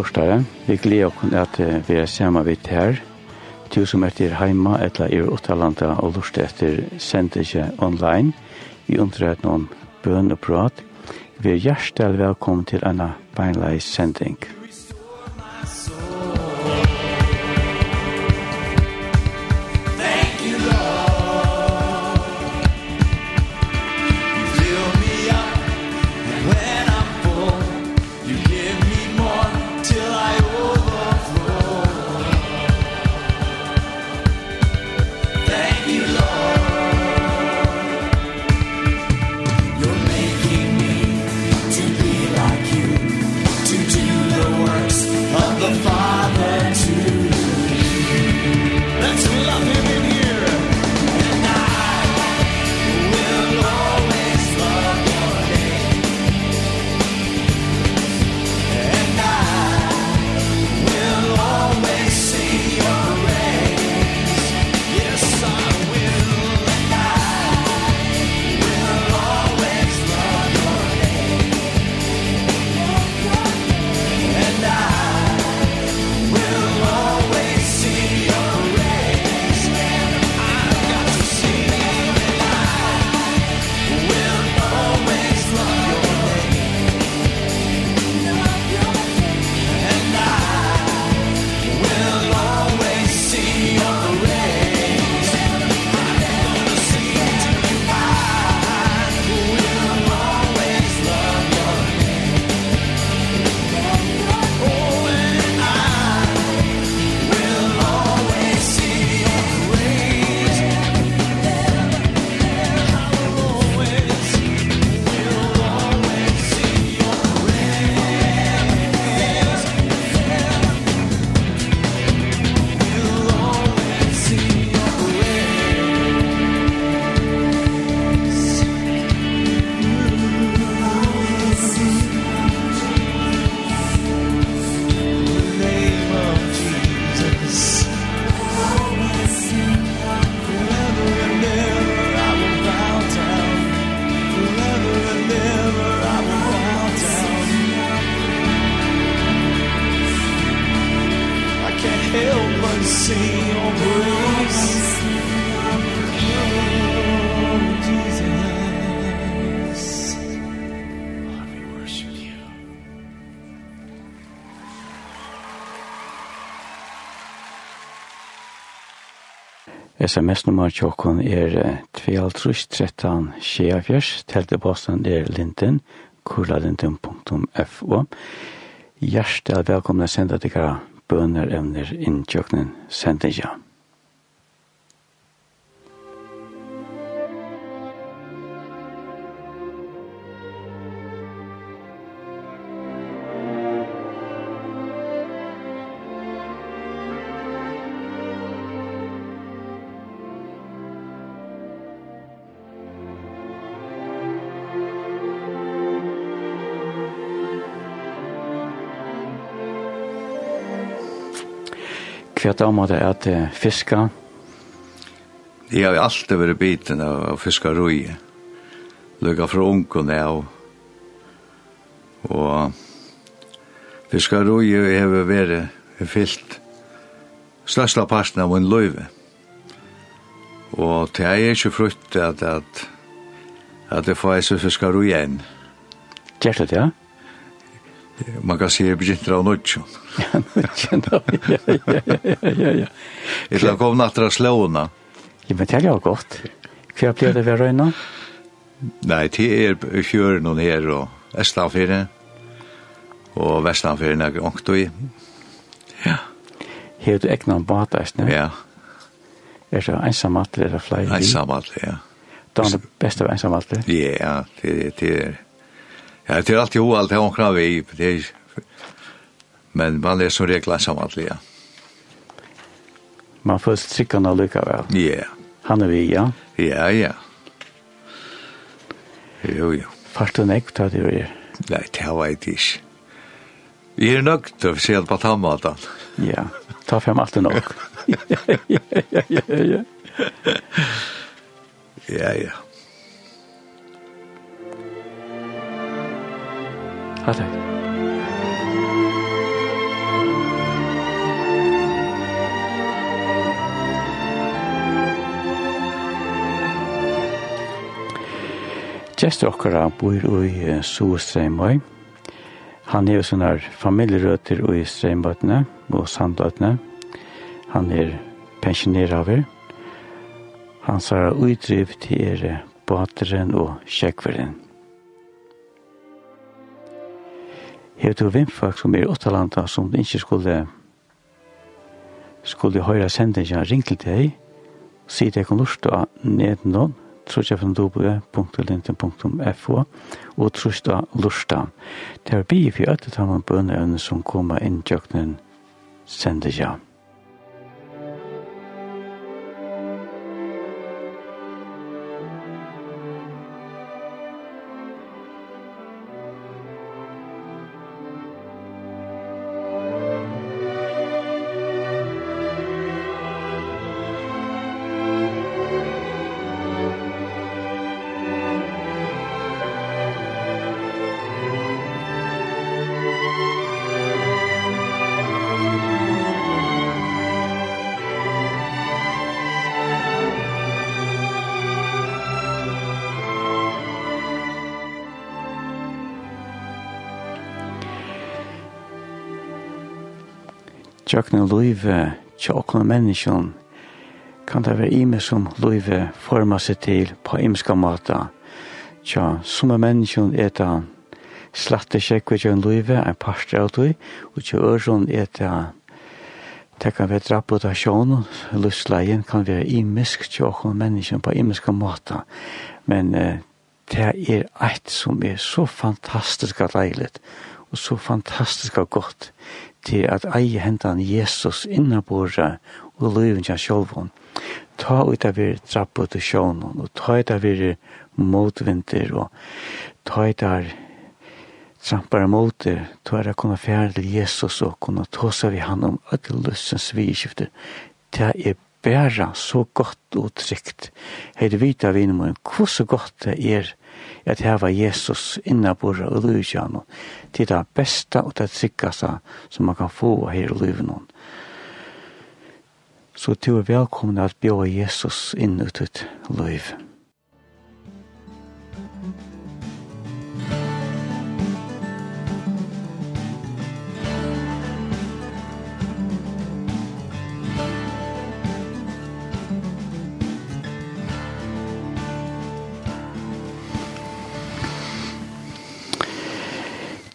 lortare. Vi gleder oss at vi er sammen vidt her. Du som er til heima eller i Uttalanda og lortet etter sender online. Vi undrer noen bøn og prat. Vi er hjertelig velkommen til en beinleis sending. SMS-nummer tjokken er 2.13 Sjeafjers, teltepåsten er linten, kurlalinten.fo. Hjertelig velkomne senda til hva emner evner inntjøkken sendinja. Hva damer det er til fiska? Jeg har alltid vært biten av, fiska roi. Lykka fra ungen av. Og fiska roi har vært fyllt størsta parten av en løyve. Og det er ikke frukt at, at, at det får jeg så fiska roi igjen. Gjert det, ja? man kan se begynner av nødtjon. Ja, nødtjon, ja, ja, ja, ja, ja. Etter kom nattra slåna. Ja, men det er jo godt. Hva blir det ved røyna? Nei, det er fjøren og her og Østlandfjeren og Vestlandfjeren er ångt i. Ja. Her du egna en bata, ikke? Ja. Er det ensamatler eller flere? Ensamatler, ja. Det er det beste av ensamatler? Ja, det er det. Ja, det er alltid alt det omkring vi, det er, men man er som regel ensamantlig, ja. Man får strikkene lykkevel. Ja. Yeah. Han er vi, ja? Ja, ja. Jo, jo. Fart du nekt, det er jo. Nei, det har jeg ikke. Vi er nok til å se på tannmaten. Ja, ta frem alt det nok. ja, ja, ja, ja, ja. Ja, ja. Hei takk. Gjester okkara bor i Suestreimøy. Han er jo sånne familjerøter i Streimøytene og Sandøytene. Han er pensjoneraver. Han sa utdriv til er bateren og kjekkveren. Hever du vimfak som er i Åttalanda som ikke skulle skulle høyra sendingen ring til deg og si deg kan av nedenom trusjafendobe.linten.fo og trusjta lurta. Det er bi for øttet har man bønne som kommer inn tjøkkenen sendingen. tjøkne løyve til åkne menneskjon kan det være ime som løyve forma seg til på imska måta. Tja, som er mennesken er det slatte kjekke til en løyve en parster av tøy, og tja ørsjon er Det Det kan være draputasjon, lustleien kan være imisk til åkne menneskjen på imiska måta. Men eh, det er eit som er så fantastisk og deilig, og så fantastisk og godt til at eie hentan Jesus innabora og løyven kja sjolvån. Ta ut av vir trappu til sjånen, og ta ut av vir motvinter, og ta ut av trampar moter, ta ut av kunna fjerde til Jesus og kunna tåsa vi han om at løsens vidskifter. Det er bæra så godt og trygt. Heide vita vi innom hvor så godt det er at heva Jesus innabora og lujtjano. Det er det beste og det tryggaste som man kan få her i lujtjano. Så du er velkommen at bjå Jesus inn ut ut lujtjano.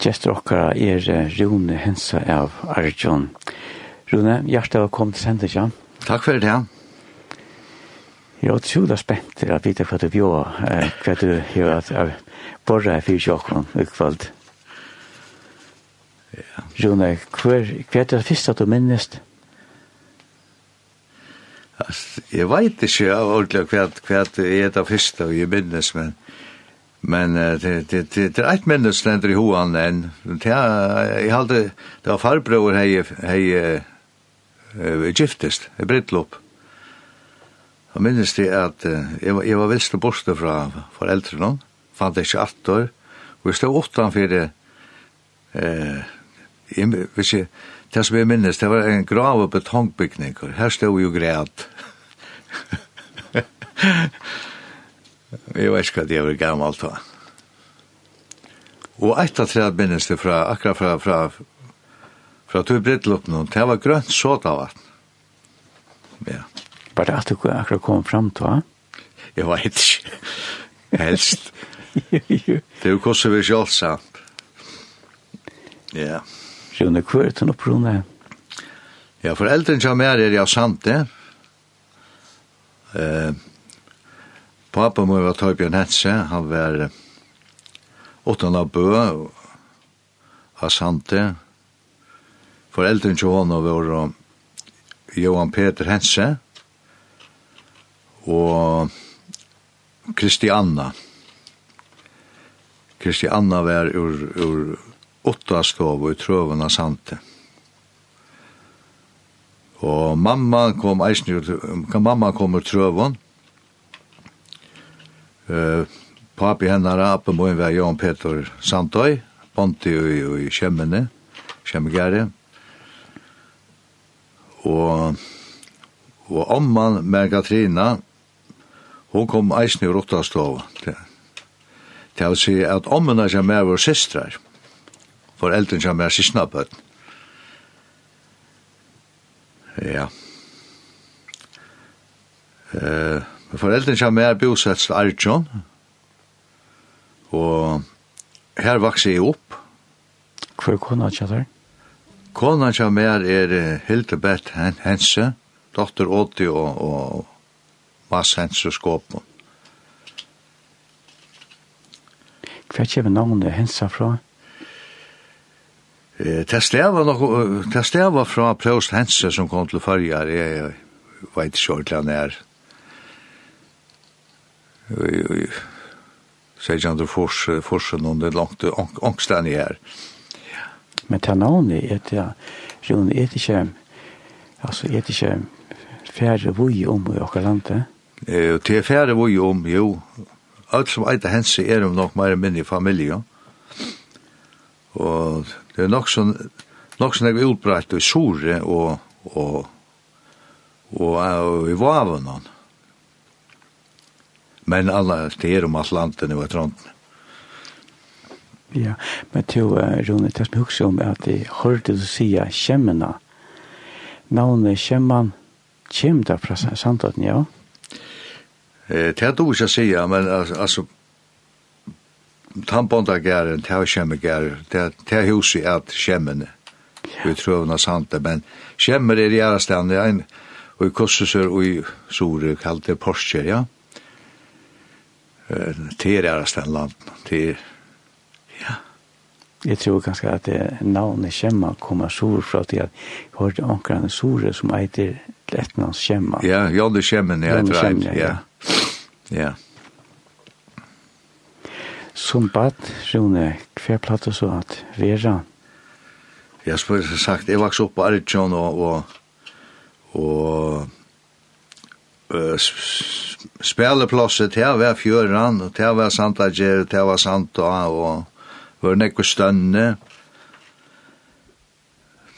Gjester okkara er Rune Hensa av Arjun. Rune, hjertelig velkommen til Sendetja. Takk for det, ja. Jeg er utrolig spent til å vite hva du bjør, hva du gjør at jeg borre er fyrt jokken i kveld. Rune, hva er det første du minnes? Jeg vet ikke ordentlig hva er det første jeg minnes, men Men det det det är ett minne sländer i hoan än. Jag hade det var farbror hej hej eh giftest i Britlop. Jag minns det att jag jag var visst borta från föräldrarna. Fann det inte åter. Vi stod åttan för det eh jag vet inte det som jag minns det var en grav och betongbyggning. Här stod ju grät. Jeg vet ikke hva det er gammelt da. Og et av tre minnes det fra, akkurat fra, fra, fra tog brittloppen, det var grønt såta vatten. Ja. Var det at du akkurat kom fram til, Jeg vet ikke. Helst. det er jo hvordan vi selv sant. Ja. Rune, hva er det opp, Rune? Ja, foreldren som er er jeg sant det. Eh, uh, Pappa må var Torbjørn Hetse, han var åttan av bø, av Sante. Foreldren til henne var Johan Peter Hetse og Kristianna. Kristianna var ur, ur åtta stov og i trøven av Sante. Og mamma kom eisen, mamma kom ur trøven, Eh papi hennar appe moin var Jan Peter Santøy, Ponti i, i Kjemmene, Kjemmegære. Og, og omman med Katrina, hun kom eisen i Rottastov. Til å si at ommene som er vår systrar, foreldren som er sistna bøtten. Ja. Eh... Uh, Foreldrene kommer er bosett til Arjun, og her vokser jeg opp. Hvor er kona kjøtter? Kona kjøtter er Hildebert Hense, dotter Åti og, og Mads Hense Skåpen. Hva kommer navnet Hense fra? Det stava nok det stava fra Prost Hense som kom til Førjar. Jeg vet ikke ordentlig han er. Sejan fors forsen under långt ångstan här. Men tanoni är det Jon är det inte alltså är det inte færre voi om i och lande. Eh och færre färre om jo. alt som inte hänse är de nog mer minne familj. og det er nok nog nok nog så utbrett och sore og, og, og, og i vaven men alla städer om Atlanten och Atlanten. Ja, men till uh, Rune, det som jag också om att jag hörde du säga kämmorna. Navnet kämman, käm där från Sandhatten, ja? Eh, det är inte att säga, men alltså tampondagären, det är kämmegären, det är huset är att kämmene. Vi tror att sant men kämmer är i ära ställen, det är en, och i kursusar och i sore kallt det Porsche, ja? Det er deres land, landen. Det er, ja. Jeg tror kanskje at det navnet Kjemma kommer sur fra til at jeg hørte omkring Sore som eiter Lettnans Kjemma. Ja, Jonny Kjemmen ja, er et reim. Ja. ja. Som bad, Rune, hver platt så at Vera? Jeg spør sagt, jeg vokste opp på Arjun og, og, og uh, til det var fjøren, og det var Santager, det var Santa, og var nekko stønne.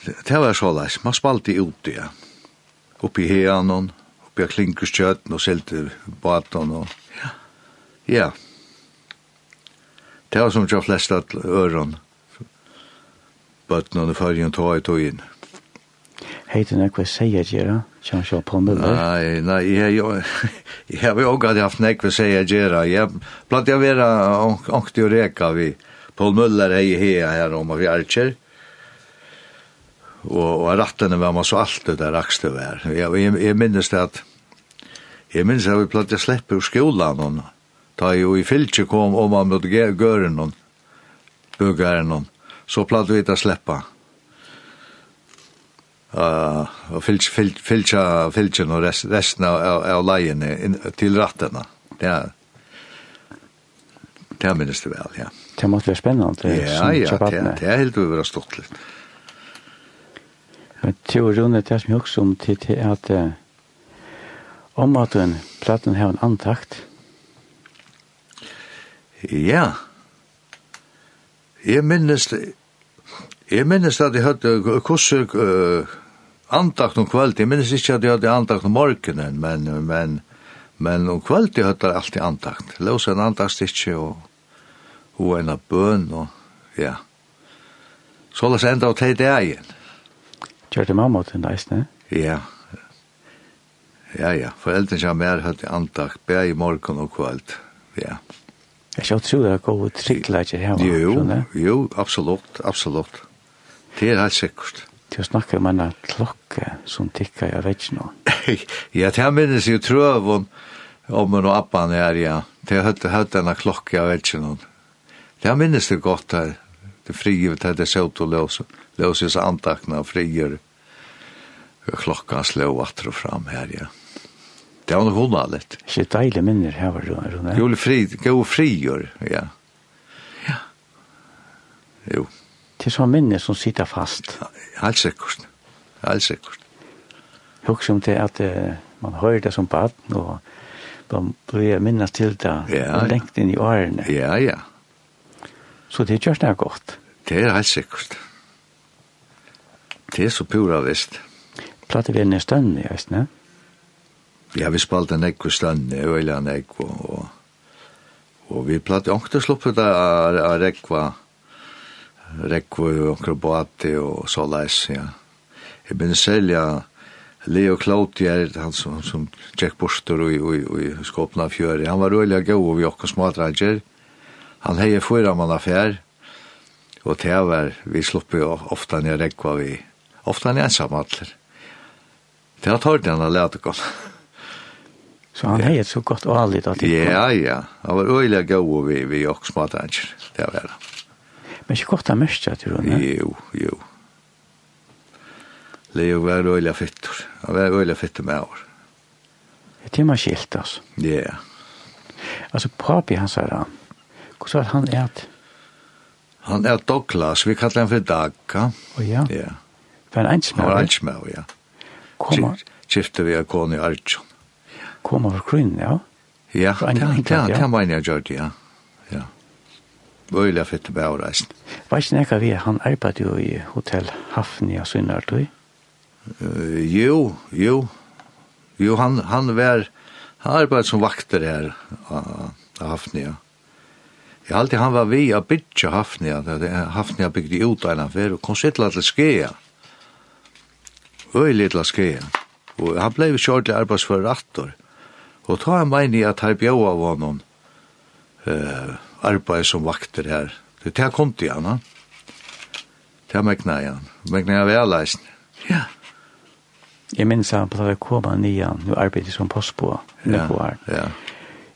Det var så leis, man spalte ute, ja. Oppi heanon, oppi av klinkerskjøtten, og selte baton, og ja. Ja. Det var som ikke flest at øren, bøtten og fargen tog i tog inn. Ja. Heiter nekva seia gjerra, kjan sjå på Miller? Nei, nei, jeg, jeg, jeg har jo aldri haft nekva seia gjerra. Jeg platt jeg vera ångte og reka vi Paul Møller hei hei her om av Jarcher. Og, og rattene var man så alt det der rakste vær. Jeg, jeg, jeg minnes det at jeg minnes at vi platt jeg slipper ur skolan og Da jeg jo i fylkje kom om man mot gøren og bøgaren og så platt vi ikke slipper hon og fylgja fylgjen og resten av, av av leiene til rattene. Det er det minnes du vel, ja. Det måtte være spennende. Ja, ja, det, det er helt over å stått litt. Men til å runde det som jeg også om til, til at om at den platten har en antakt. Ja. Jeg minnes det Jeg minnes at jeg hadde kurset uh, andakt om kveld, jeg minnes ikke at jeg hadde andakt om morgenen, men, men, men om kveld jeg hadde alltid andakt. Lås en andakt ikke, og, og en av bøn, og ja. Så la oss enda å ta det igjen. Gjør det mamma til deg, ne? Ja. Ja, ja. Foreldren som er hadde andakt, be i morgen og kveld. Ja. Jeg skal tro det er god trikkleggje her. Jo, jo, absolutt, absolutt. Det er helt sikkert. Du snakker om en klokke som tikker, jeg vet ikke noe. ja, det her minnes jo trøven om en og appan her, ja. Det har hørt denne klokke, jeg vet ikke noe. Det minnes det godt her. Det frie, det er det søt og løse. Løse seg antakna og frigjør. Klokka slå atter og fram her, ja. Det var noe hundra litt. Ikke deilig minner her, var det? Jo, fri, jo frigjør, ja. Ja. Jo det sånn minne som sitter fast. Helt sikkert. Helt sikkert. Jeg husker om det at uh, man hører det som baden, og man blir minnes til det ja. lengt inn i årene. Ja, ja. Så det gjør det godt. Det er helt sikkert. Det er så pura visst. Platte vi en stund vet ikke, Ja, vi spalte en ekko stund, øyla en ekko, og, og vi plater ångte sluppet av rekva, og Rekvo og Krobati og så leis, ja. Jeg begynner selv, ja, Leo Klauti er han som, som tjekk borster i, i, i skåpna fjøri. Han var røyla gau og vi okko smadranger. Han hei fyra mann affær, og det var, vi sluppi ofta nir rekva vi, ofta nir ensamadler. Det har tårt han har lært gott. Så han hei et så godt og allit at det Ja, ja, han var røyla gau og vi, vi okko smadranger, Det var det. Men ikke godt av mest, tror du? Jo, jo. Leo var øyla fyttor. Han var øyla fyttor med år. Det er man skilt, altså. Ja. Altså, papi han sa det. Hvordan var han et? Han er Douglas. Vi kallar han for Dagka. Å ja? Ja. Var han einsmau? Han var einsmau, ja. Koma? Kifte vi av kone i Arjun. Koma for Kryn, ja? Ja, det var han, ja. Ja, det var det, ja. Ja. Bøyla fitte på avreisen. Var ikke nekka vi, han arbeidde jo i Hotel Hafni og Sunnartøy? Uh, jo, jo. Jo, han, han var, han arbeidde som vakter her av Hafnia. Jeg halte han var vi av bytja Hafnia, Hafnia bygde ut av en affær, og kom sittla til Skea. Øylig til Skea. Og han blei kjørt til arbeidsfører rattor. Og ta han meini at her bjau av honom, eh, uh, arbeid som vakter her. Det er kom til han, det er mekna han, mekna jeg vel leisen. Ja. Jeg minns han på at det kom han nian, nu arbeidde som postbå, ja, ja.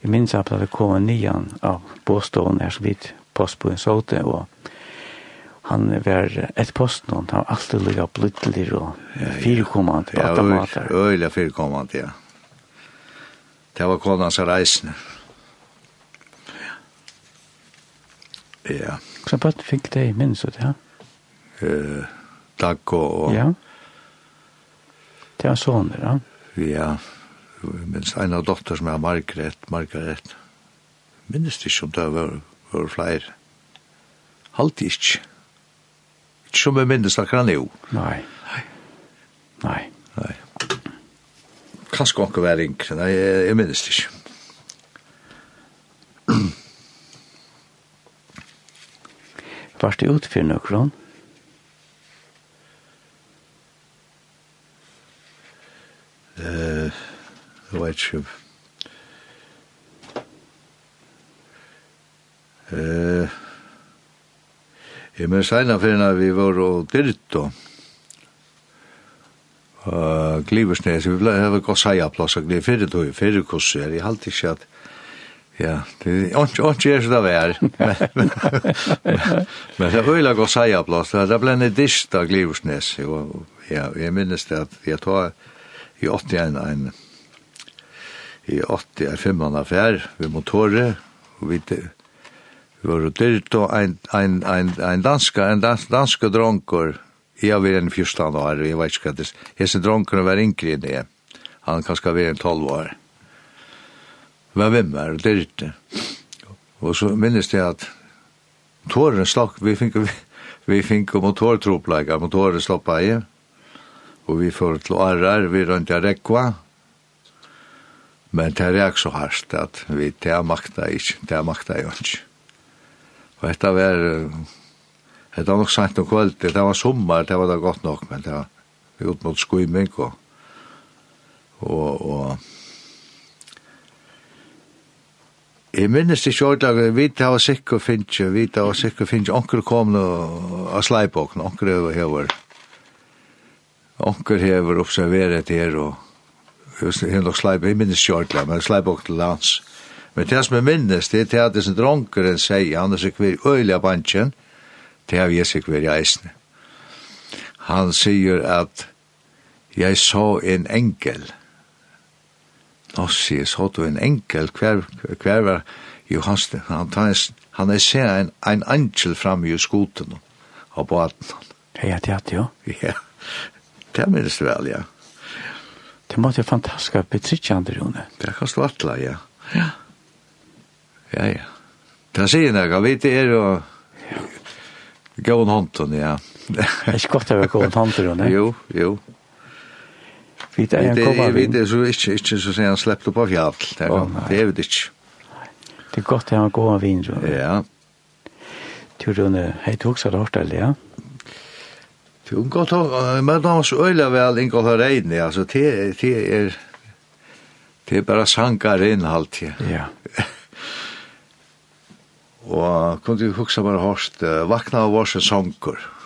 Jeg minns han på at det kom han nian av båstående her som vidt postbåen såte, og han var ett postnån, han var alltid lika blittlig og fyrkommande på automater. Ja, øyla fyrkommande, ja. Det var konans reisne. Ja. Så bare fikk det i minst ut, ja? Eh, takk og... Ja. Det er sånne, ja? Ja, minst en av dotter som er Margaret, Margaret. det ikke om det var, var flere. Halt ikke. Ikke som jeg minnes akkurat nå. Nei. Nei. Nei. Nei. Kanskje ikke være yngre, nei, jeg minnes det ikke. var det ut for nøkron? Eh, jeg vet ikke. Eh, jeg men senere finner vi var og dyrt og Uh, Glivesnes, vi ble hava gått seia plass og glivesnes, fyrir tog, fyrir kurser, jeg halte ikke at Ja, det är inte inte är så där vär. Men det vill jag gå säga plats. Det blev en dist av Glivsnes och ja, jag minns det att jag tar i 81 en i 80 är femman affär vid motorer och vi vi var det då en en en en danska en dans, danska dronkor jag var en 14 år jag vet inte vad det är. Hesse dronkorna var inkring det. Han kanske var en 12 år var vimmer og lirte. Og så minnes jeg at tåren slokk, vi fikk, vi, vi fikk motortropleika, motoren sloppa i, og vi får til arrar, vi rønt jeg rekva, men det er ikke så hardt at vi, det er makta ikke, det er makta ikke. Og dette var, det var nok sant og kvöld, det var sommer, det var da godt nok, men det var ut mot skuiming og, og, og Jeg minnes ikke ordlag, vi tar oss ikke og finnes, vi tar oss ikke og finnes, onker kom nå av sleibåken, onker over hever, onker hever observeret her, og henne nok sleib, jeg minnes ikke ordlag, men sleibåken til lands. Men det som jeg minnes, det er til at det som dronkeren sier, han er sikker øyelig av bansjen, det har vi sikker i eisene. Han sier at jeg så en engel, Ossi, jeg så du en enkel, hver, hver var Johansen, han, han, han er se en, en angel fram i skoten og på atten. Ja, det er det, jo. Ja, det minnes du vel, ja. Det måtte jo fantastisk betrikkjande, Rune. Det kan svartla, ja. Ja. Ja, ja. Det sier jeg, vi det er jo gåen hånden, ja. Det er ikke godt å være gåen hånden, Rune. Jo, jo. Vi er en kova vind. Vi det så ikke, ikke så sier han slipper opp av fjall. Det er, det er vi ikke. Det er godt å ha en kova vind. Ja. Du, Rune, hei du også har hørt det, ja? Du, godt å ha, men da hans øyla vel ikke å ha altså, det er, det er bare sanger innhalt, ja. Ja. Og kunne du huske bare hørst, vakna av vårsen sanger. Ja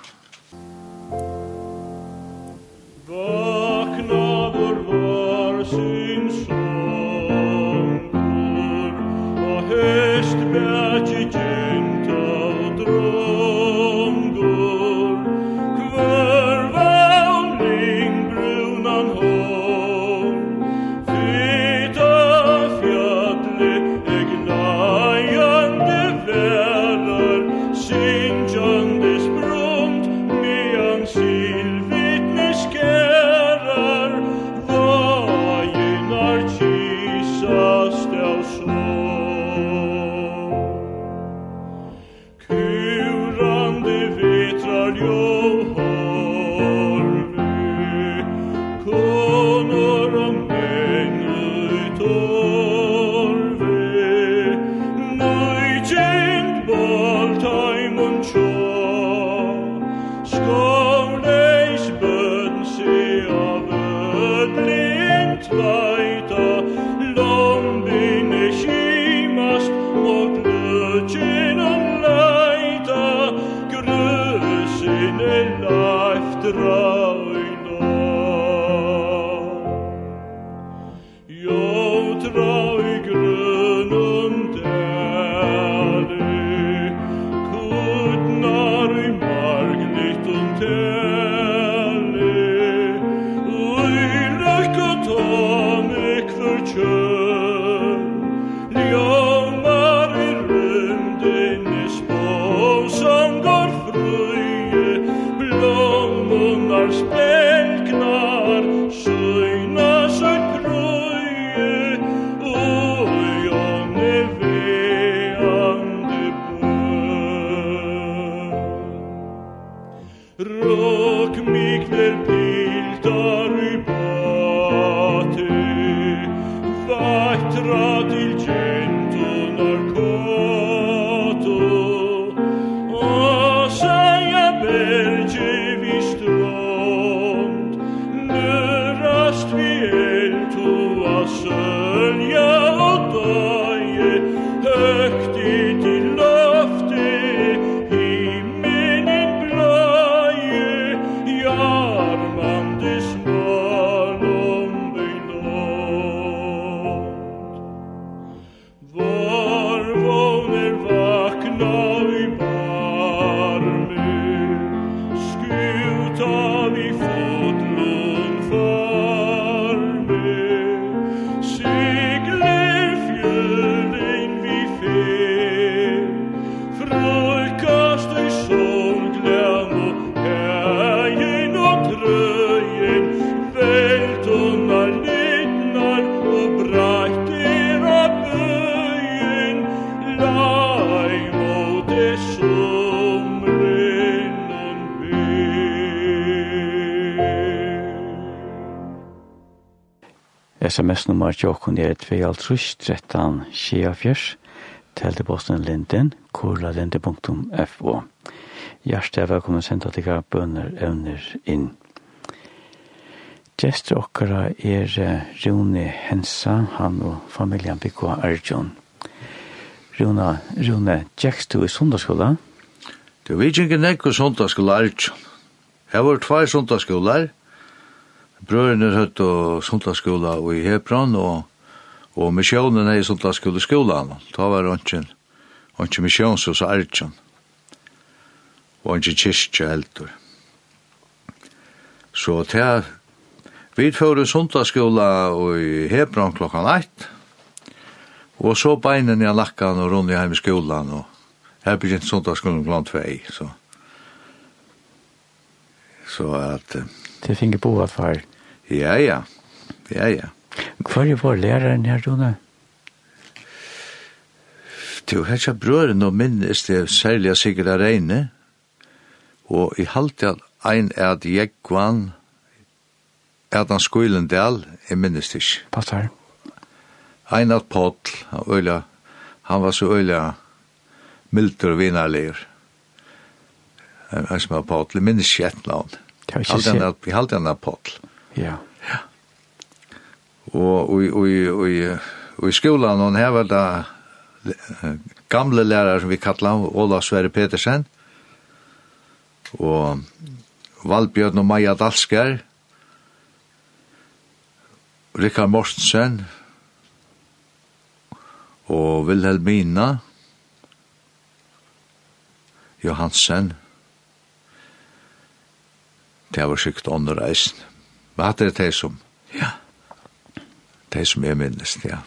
sms-nummer til åkken er 2.13.24, teltebosten linden, korlalinde.fo. Hjertet er velkommen sendt at dere bønner evner inn. Gjester okkara er Rune Hensa, han og familien Bikko Arjun. Rune, Rune, gjekst du i sundagsskola? Du vet ikke nek på sundagsskola Arjun. Jeg var tvær sundagsskolar, brødrene høtt og sundlagsskola og i Hebron, og, og misjonen er i sundlagsskola skolan. Da var det ikke ikke som hos er. Og ikke kyrkje heldur. Så til vi fører sundlagsskola og i Hebron klokkan 1, og så beinen i lakkan og rundt hjem i skolan, og her begynte sundlagsskolen klokkan 2, så så at det finge bo at far. Ja, ja. Ja, ja. Hva er vår læreren her, Rune? Jo, her er brøren og minnes det særlig sikkert er regne. Og i halte at ein er at jeg er han skoilen del, jeg minnes det ikke. Passar. Ein at Potl, han, øyla, han var så øyla milder og vinarleir. En som var Potl, minnes ikke et navn. Vi halte en apoll. Ja. Ja. Og i skolan, hon hever da gamle lærere som vi kallar, Ola Sverre Petersen, og Valbjørn og Maja Dalskar, Rikard Mortensen, og Vilhelmina Johansen, det var sikkert ånder reisen. Men hatt det det som, ja, det som jeg minnes, ja.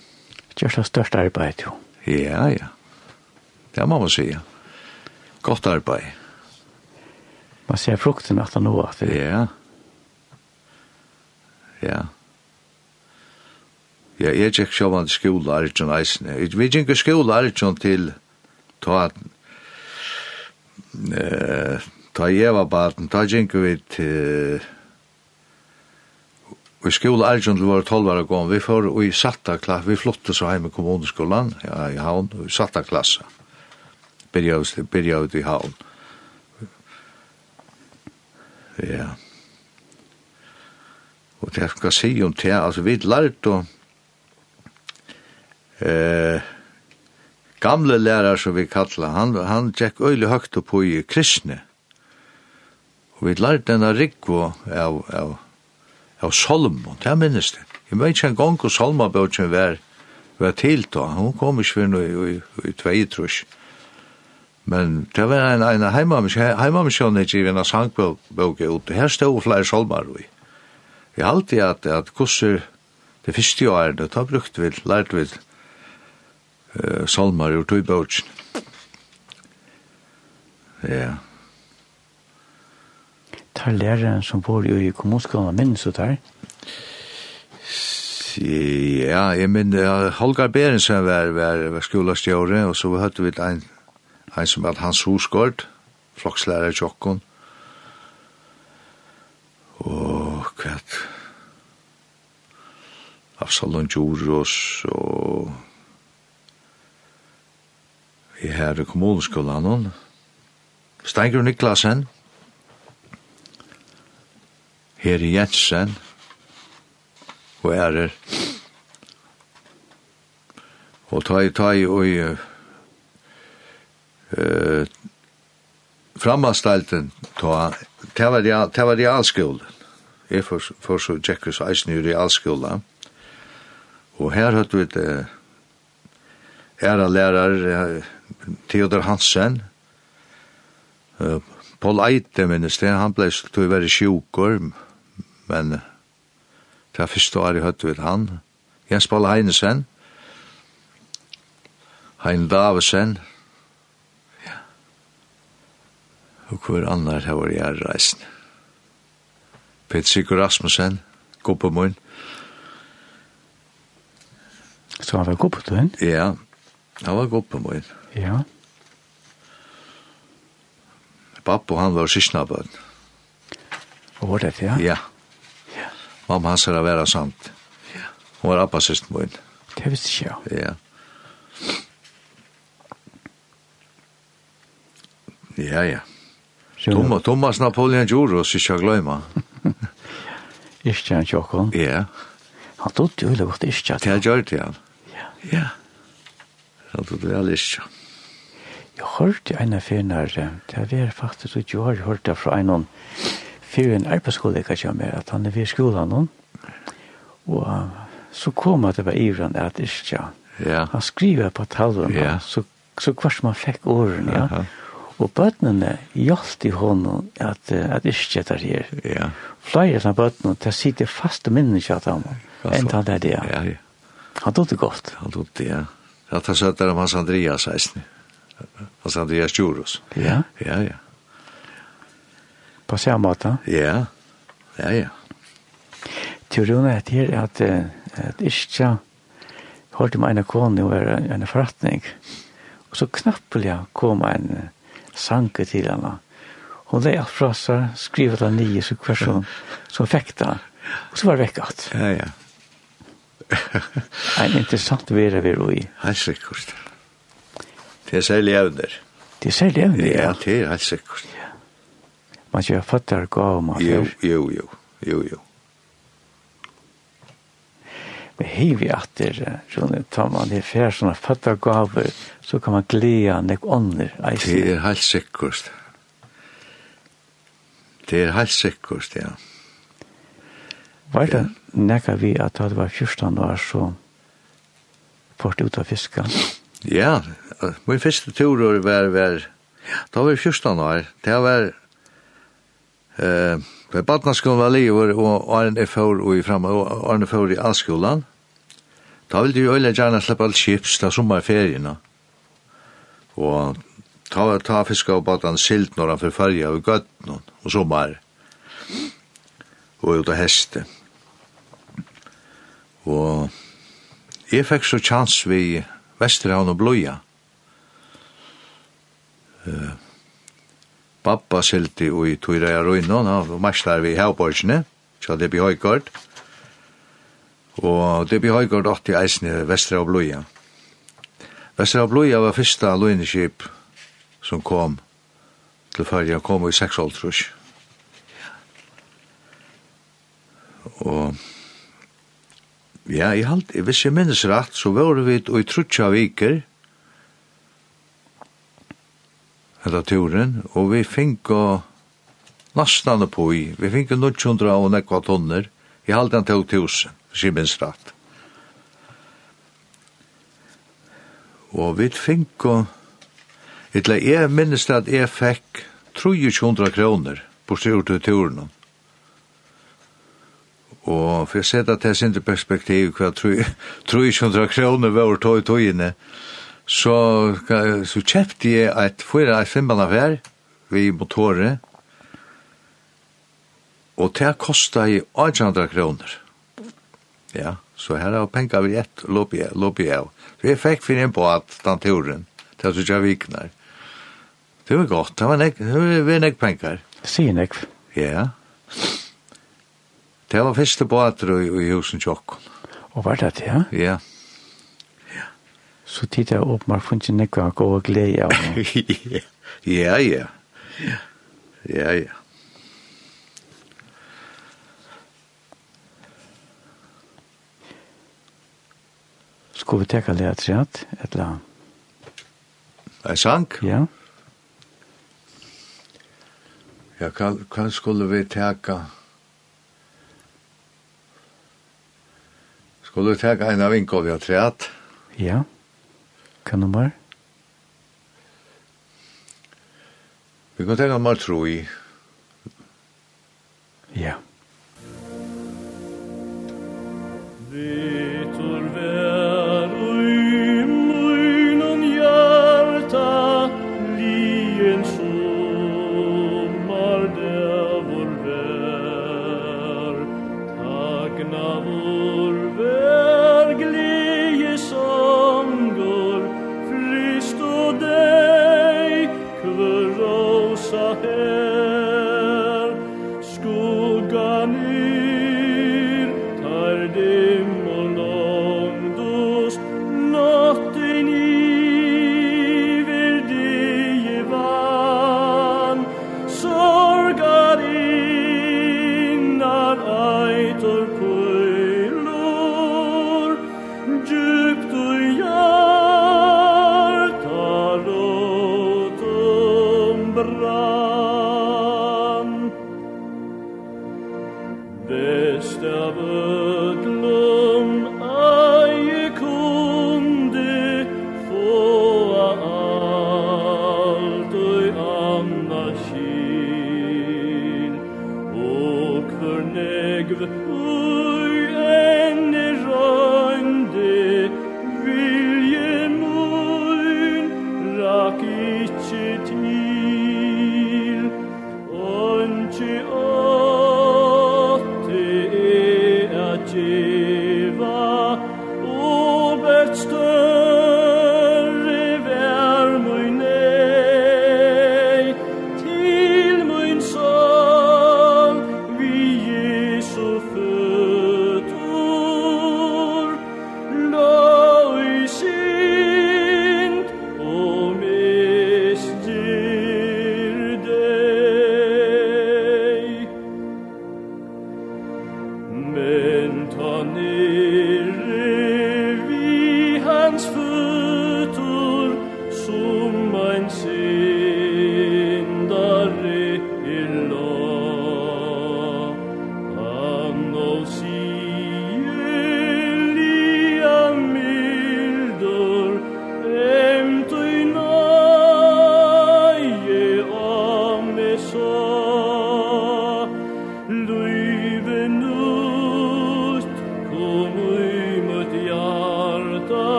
Gjør det største arbeid, jo. Ja, ja. Det må man si, Godt arbeid. Man ser frukten at han nå, at det Ja. Ja. Ja, jeg gikk sjåvan til skola, Arjun Eisne. Vi gikk skola, Arjun, til ta at eh, Ta jeg var baden, ta gikk vi til i skole Arjun til våre tolvare år vi får i satta klass, vi flyttet så heim i kommuneskolan ja, i havn, i satta klasse, byrja ut byrja ut i havn. Ja. Og det jeg skal si om det, altså vi lærte å eh, gamle lærer som vi kallar, han, han tjekk øylig høgt på i kristne, Og vi lærte denne rikvo av, av, av Solomon, det er minnes det. Jeg vet ikke en gang hvor Solomon-bøtjen var, var til da. Hun kom ikke for noe i, i, i tvei trus. Men det var en, en heimamisjon ikke i en sangbøk ut. Her stod flere Solomon i. Jeg halte at, at kurser det første året, da brukte vi, lærte vi uh, Solomon ur tøybøtjen. Ja, tar læreren som bor i kommunskolen minnes du der? Ja, jeg minn Holger Berensen var, var, var skolastjåre, og så hørte vi en, en som var Hans Hosgård, flokslærer i Tjokkon. Og kvart, Absalon Djuros, og i her kommunskolen, Steinger Niklasen, Heri Jensen og ærer. Og ta i ta i og i uh, framastalten ta, ta var, real, ta var. Jeg for, for så tjekkes eisen i realskolen. Og her hørt vi det æra lærer Theodor Hansen, uh, Paul Eite minnes det, han ble stå i være sjukker, men det er første året høyde vi han. Jens Paul Heinesen, Hein Davesen, ja. og hver annar her var jeg reisen. Peter Sigur Rasmussen, Goppemoen. Så han var Goppemoen? Ja, han var Goppemoen. Ja. Pappa, han var sysnabøn. Og var det, ja? Ja. Mamma hans er å være sant. Ja. Hun var appa sist min. Det visste ikke jeg. Ja. Ja, ja. Thomas, Thomas Napoleon Djuros, ikke jeg gløyma. Ikke han tjokken? Ja. Han tog jo veldig godt ikke. Det har gjort det, ja. Ja. Han tog det veldig ikke. Jeg hørte en av fjernere, det var faktisk ikke jeg hørte fra en av fyrir en arbeidskollega kja mer at han er ved skolan nå. Og så kom at det var Ivran at ikke, Ja. Han skriver på talven, ja. så, så kvart man fikk åren, ja. Aha. Og bøtnene hjalp i hånden at, at Iskja der her. Ja. Flere av bøtnene, det sitter fast faste minnen kja at han, enn han er det, ja. Ja, ja. Han tog det godt. Han tog det, ja. Ja, At han søtter om hans Andreas, eisen. Hans Andreas Tjoros. Ja. Ja, ja på samme måte? Ja, ja, ja. Teorien er til at, at ikke holdt med en kone og en forretning. Og så knappelig kom en sanke til henne. Hun leie alt fra seg, skrivet av nye så hver som, som fikk det. Og så var det vekk. Ja, ja. en interessant vera vi roi. Hei, sikkert. Det er særlig evner. Det er særlig evner, ja. Ja, det er helt sikkert. Ja. Man ikke har fått det gav man Jo, jo, jo, jo, jo. Men hei vi at det, Rune, tar man det fer sånne fått fatta gav så kan man glädja nek ånder. Det er helt sikkert. Det er helt sikkert, ja. Var det nekka vi att det var 14 år så fort ut av fiska? Ja, min første tur var, var, da var 14 år. Det var Eh, på barnaskolan var lever og Arne Fål og i fram og Arne Fål i allskolan. Da ville jeg øyne gjerne slippe alt chips til sommerferien. Og ta, ta fisk og badan silt når han forferger av gøtten og sommer. Og ut av heste. Og jeg fikk så chans vi Vesterhavn og Bløya. Eh, Pappa silti og i tøyra jeg røyna, og marslar vi i Havborgsene, så det blir høykort. Og det blir høykort åtti eisne Vestra og Bloia. Vestra og Bloia var fyrsta løgneskip som kom til fyrja, kom i seksholtrus. Og ja, i halt, hvis jeg minnes rett, så var vi i trutja viker, hetta turen, og vi fink og nastan på i, vi fink 900 og nekva tonner, i halden hvis tusen, simens rett. Og vi fink og, etle jeg minnes at jeg fikk 300 kroner på styrt til turen. Og for jeg sett at sin perspektiv hva 300 kroner var tog i togene, så, så kjøpte jeg et fyra et av her, vi motorer, og det kostet jeg 800 kroner. Ja, så her har penger vi ett lopp i, lopp i av. Så jeg fikk finne på at den turen, til at jeg vikner. Det var godt, det var nek, det var nek penger. Sier nek. Ja. Det var første båter i, i husen tjokken. Og var det, ja? Ja. Så tid jeg opp med funnet nekka og gå og glede av. Ja, ja. Ja, ja. Skal vi teka det et rett, et eller annet? En sang? Ja. Ja, hva skulle vi teka? Skulle vi teka en av innkov i et rett? Ja. Ja. Hva nummer? Vi kan tenke nummer 3.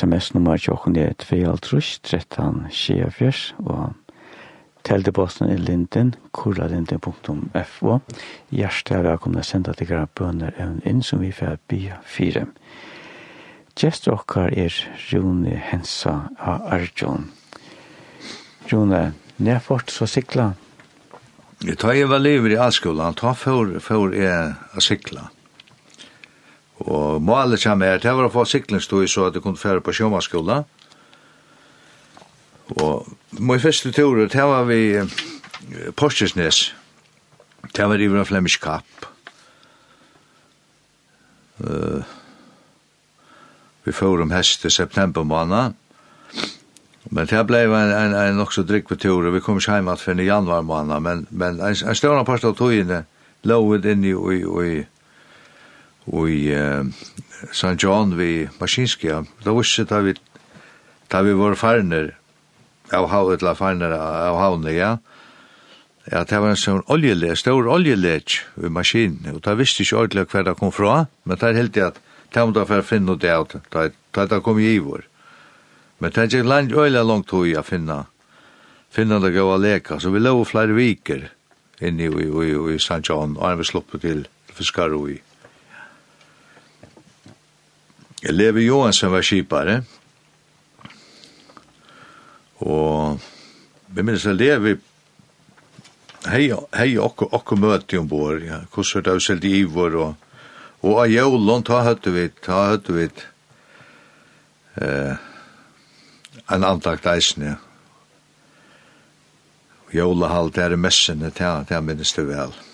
sms-nummer til åkken er 2.13.24 og teldeposten er linden, kurralinden.fo. Hjertet er velkommen å sende til grad bønner evn inn som vi får bya fire. Gjest okkar er Rune Hensa av Arjun. Rune, nedfort så sikla? Jeg tar jeg var livet i allskolan, ta for, for jeg å sikla. Mm Og målet kjem her, det var å få siklingsstøy så at jeg kunne fære på sjåmannsskola. Og min første tur, det var vi Porsjesnes. Det var i en flemisk kapp. Uh, vi får om hest i september måned. Men det blei en, en, en nok så drikk på tur, og vi kom ikke hjem at finne januar måned, men, men en, en større part av togene lå vi i, i, i i uh, St. John vi Maskinska, da visste da vi da vi var farner av havet eller farner av havne, ja ja, det var en sånn oljelek, stor oljelek i maskinen, og da visste ikke ordentlig hver det kom fra, men det er helt det at det var for å finne det av det, da det kom i vår men det er ikke land øyla langt tog å finne finne det gode leka, så vi lå flere viker inne i, i, i, i St. John, og han vi sluppet til fiskar i Levi Johansen var skipare. Og vi minnes jeg lever hei, hei okko, okko møti um bor ja, kussu ta er ivor og, og a jævlån, ta hattu vit ta hattu vit eh, ein antakt eisen, ja. halt er messene, ta, ta minnist vel. Ja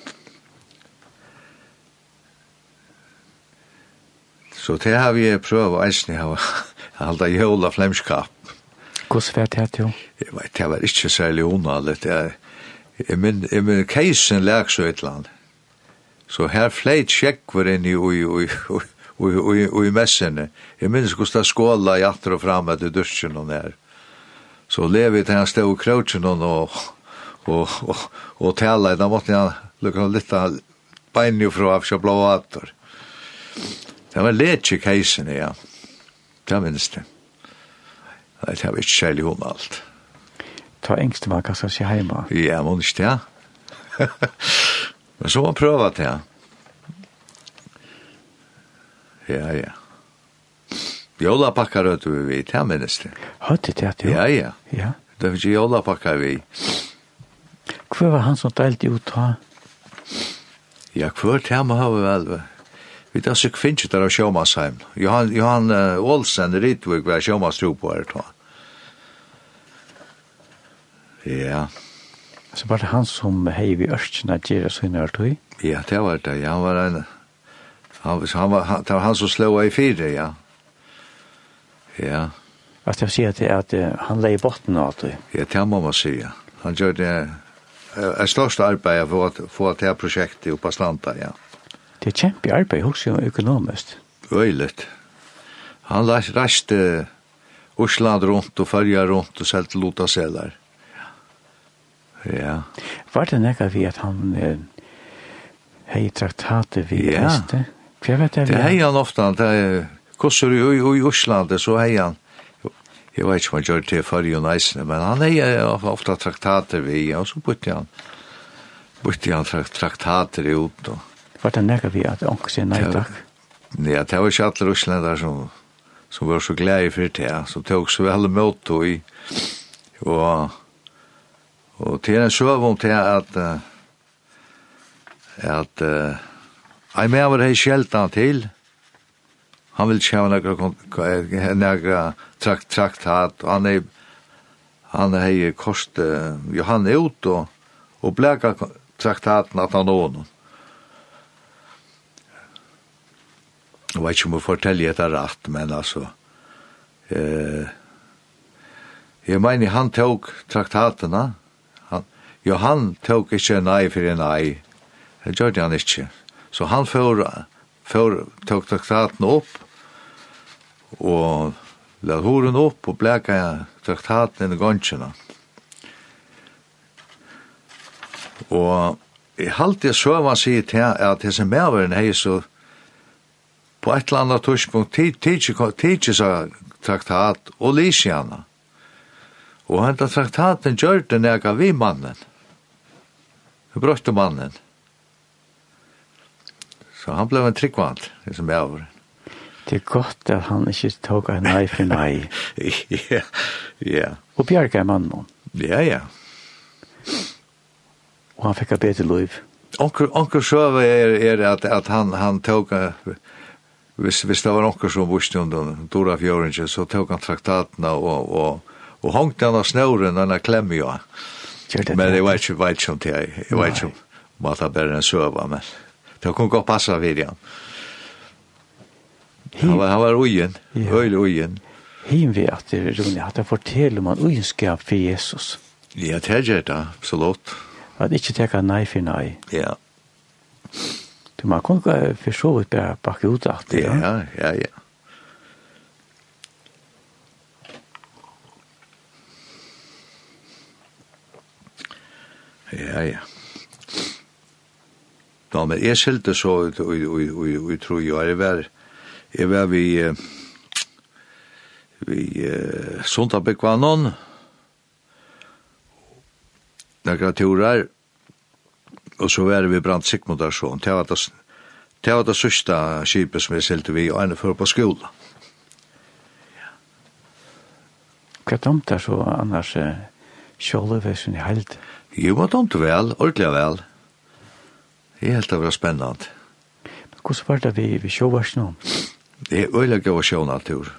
Så det har vi prøvd eisen å halda jævla flemskap. Hvordan var det til? Jeg vet, det var ikke særlig onallet. Jeg, jeg, min, jeg min keisen lærk så et land. Så her fleit sjekkver inn i, i, i, i, i, i messene. Jeg minns hvordan det skåla i atter og fram etter dusjen og nær. Så levi til han stod i krautjen og, og, og, og, og tala. Da måtte jeg lukka litt av bein jo fra av blå atter. Det var letje keisen, ja. Det minnes det. Det var ikke særlig om alt. Ta engste var kanskje ikke hjemme. Ja, må ikke det. Men så må man prøve det. Ja, ja. ja. Jola Jolapakkar rødt vi vidt, her minnes det. Hørte det, jo? Ja, ja. ja. Det var ikke jola jolapakkar vi. Hva var han som delte ut da? Ja, hva var det her må ha vi vel? Vi tar sig kvinnsit der av Sjåmasheim. Johan, Johan uh, Olsen Ritvig var Sjåmastro på her, tror Ja. Så var det han som hei vi ørkina gjerra sinne er tog? Ja, det var det. Ja, han var en... Han, han var, han, det var han som slå i fire, ja. Ja. Altså, jeg sier at, at han leier botten av det? Ja, det må man si, ja. Han gjør det... Jeg største arbeid for å få det her prosjektet oppe på Slanta, ja. Ja. Det er kjempe arbeid, hos jo økonomisk. Øyligt. Han reiste Osland rundt og Følja rundt og selte Lota Selar. Ja. Var det nekka vi at han eh, hei traktatet vi ja. leste? Hva vet jeg? Det hei han ofta, det er Kossur i Osland, så hei han Jeg vet ikke om han gjør det til Følja og Uneisene, men han hei ofta traktater vi, og så bytte han, bytte han traktater ut, og Var det nekka vi at onk sier nei takk? Ja, det var ikke alle russlendar som, som var så glede for det, som tog så veldig mot og i. Og, og til en søv om til at at jeg med var det sjeldan til han vil kjøve nekka nekka trakt traktat og han er han er hei kost Johan ut og, og bleka traktaten at han ånen Jeg vet ikke om jeg forteller etter rett, men altså, eh, jeg mener han tok traktatene, han, jo han tok ikke nei for en nei, det gjør han ikke. Så han får, får tok traktatene opp, og la horen opp og bleka traktaten i gonsjene. Og Jeg halte jeg søvann sier til at disse medveren er så, på et eller annet tørspunkt tidsi sa traktat og lysiana. Og henta traktaten gjør det nega vi mannen. Vi brøtte mannen. Så han blev en tryggvand, det som jeg var. Det er godt at han ikke tog en nei for nei. ja, ja. Og bjerga er mannen. Ja, ja. Og han fikk et bedre liv. Onker, onker søve er, er at, at han, han tog... Uh, hvis, hvis det var noen som visste om den Dora Fjøringen, så tok han traktatene og, og, og hongte han av snøren, han klemmer jo. Men jeg vet ikke, vet ikke om det. Jeg vet ikke om at han bare søva, men det kunne godt passe vid ham. Han var, han var ugen, høylig ugen. Him vi at det er rolig, at jeg forteller om han ugenskap for Jesus. Ja, det er det, absolutt. At ikke teka nei for nei. Ja. Ja. Så man kunne gå for så vidt bare bakke ut av det. Ja, ja, ja. Ja, ja. Nå, men jeg skilte så, og jeg tror jo, jeg var, jeg var vi, vi uh, Sundabekvannon, några turer, og så var vi brant Sigmundarsson. Det var det, det, var det sørste skipet som vi selte vi, og ene før på skolen. Hva tomt er så annars eh, kjolleversen i held? Jo, hva tomt vel, ordentlig vel. Det er helt det var spennende. Men hvordan var det vi, vi kjolversen nå? Det er øyelig gøy å sjåne tur.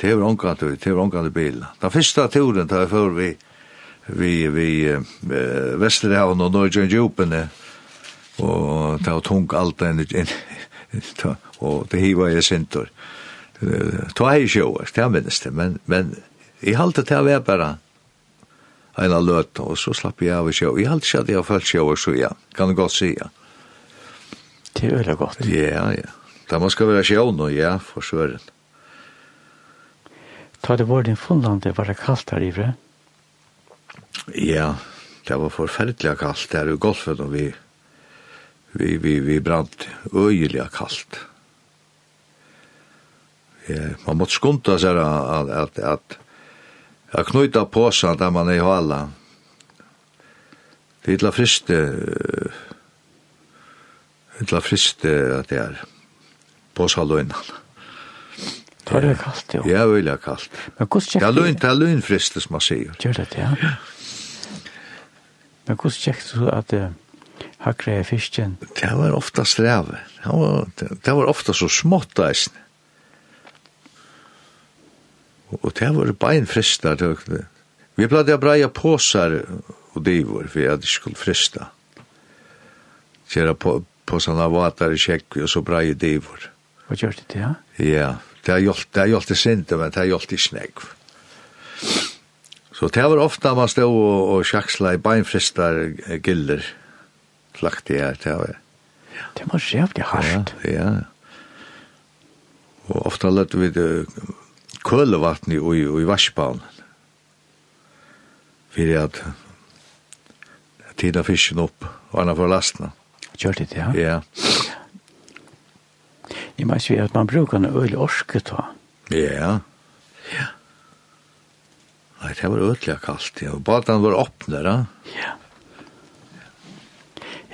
Det er omkant tur, det er omkant bilen. Den første turen tar jeg før vi, vi vi eh, Vesterhavn og Norge og Jupene og ta tung alt enn og det hiva jeg sintor ta hei sjå det minnes det men, men jeg halte til å være bare en av løt og så slapp jeg av sjå jeg halte ikke at jeg har følt sjå så ja kan du godt si ja. Det er veldig godt. Ja ja. Det må skal være sjå nå ja for søren. Ta det vore din fundante, var det kallt her i vre? Ja, det var forferdelig kaldt der i golfet, og vi, vi, vi, vi brant øyelig kaldt. Ja, man måtte skunta seg at, at, at, at knyta påsan der man er i hala. Det er la friste, det er la friste at det er påsaløgnene. Det var det kallt, jo. Ja, det var kallt. Men hvordan kjekk... Det er løgn, det er løgn fristes, man sier. Gjør det, ja. Men hvordan kjekk du at uh, hakre er fisken? Det var ofta streve. Det var, det var ofta så smått, eisen. Og det var bein frista. det Vi pleide å breie påsar og divor, for jeg skulle frista. Kjera på, påsarna vatar i kjekk, og så breie divor. Hva gjør det, ja? Ja, Det har gjort, det har gjort det sinte, men det har gjort det snegv. Så det var ofta man stod og, og sjaksla i beinfristar gilder, klagt det her, det var. Det var sjævlig hardt. Ja, ja. Og ofta løtte vi det kølevatten i, i, i varsbanen. Fyrir at tida fisken opp, og anna for lastna. Kjørte det, ja? Ja. Jeg må si at man bruker en øyelig orske ta. Ja. Ja. Nei, det var øyelig kaldt, ja. Og baden var åpne, da. Ja.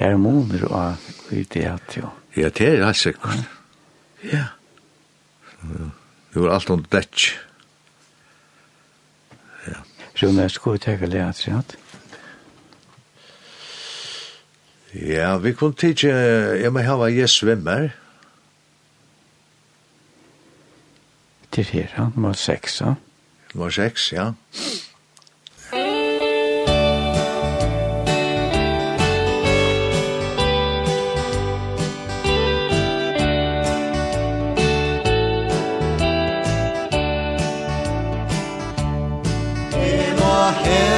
Her er moner og kvidighet, jo. Ja, det er det sikkert. Ja. Det var alt under dætj. Ja. Så når jeg skulle tega lea, sant? Ja, vi kunne tidsje, jeg må hava jeg svimmer. Ja. til her, ja? nummer seks, ja? Nummer seks, ja. Yeah.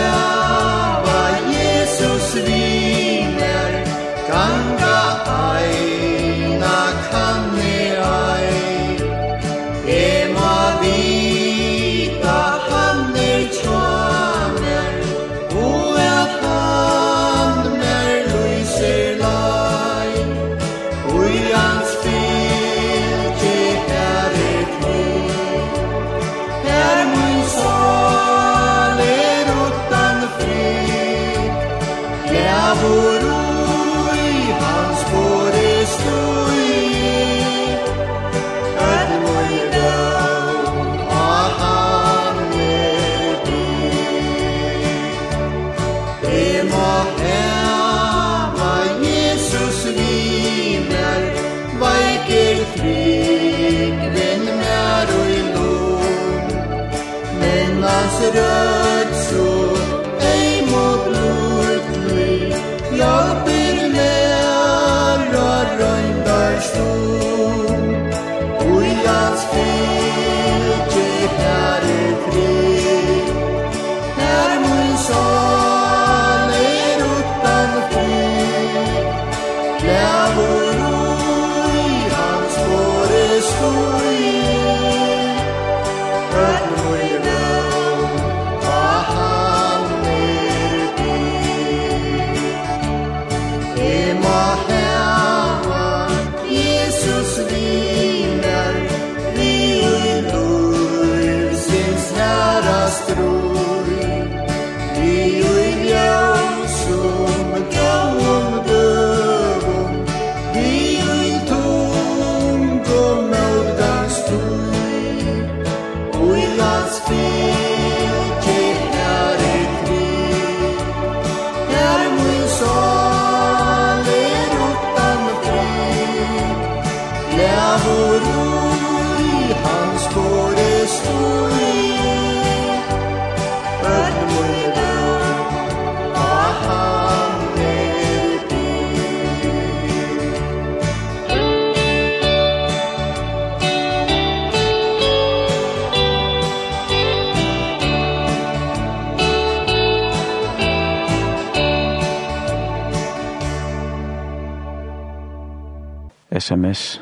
sms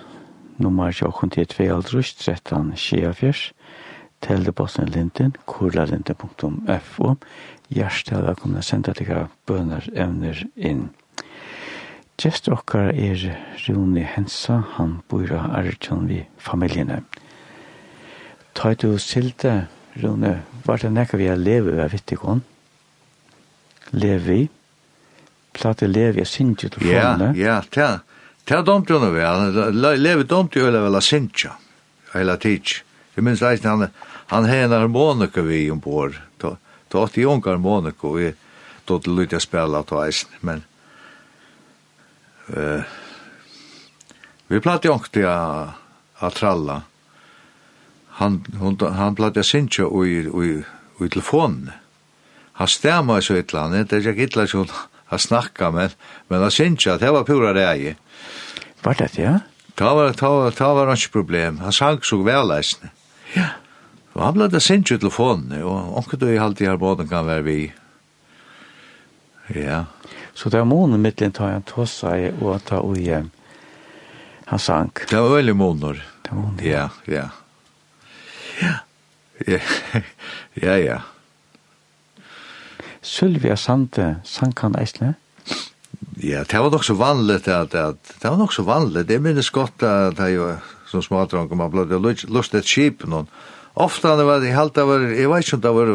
nummer 22 åkken til aldrus 13 24 til det bossen linten kurlalinten.fo Hjertelig velkommen å sende dere bønner evner inn. Gjest okkar er Rune Hensa, han bor av Arjun vi familjene. Ta du silte, Rune, var det nekka vi har leve av vittikon? Leve vi? Plate leve, jeg synes jo til Ja, ja, ja. Det domte hun vel, Levi domte jo vel a Sintja, hele tids. Jeg minns reisende han, han hei en harmonika vi ombord, ta åtti jung harmonika, og vi tog til lytte spela ta eisen, men uh, vi platt jo ikke a tralla. Han, hun, han platt jo Sintja ui, ui, ui telefonen. Han stemma i så ytla, han er ikke ytla, han snakka, men, men han Sintja, det var pura reie. Var det, ja? Ta var, ta var, ta var ikke problem. Han sang så velleisende. Ja. Og han ble det sindssyk telefonen, og onker du i halvtid her båten kan være vi. Ja. Så det er månen mittlen tar han til seg og ta ui hjem. Han sank. Det var veldig måneder. Det var måneder. Ja, ja. Ja. Ja, ja. Sylvia Sande, sank han eisle? Ja. Ja, det var nok så vanligt at, at det var nok så vanligt. Det minnes godt at det jo som smådrang man ble lust et skip noen. Ofta det var det helt av jeg vet ikke om det var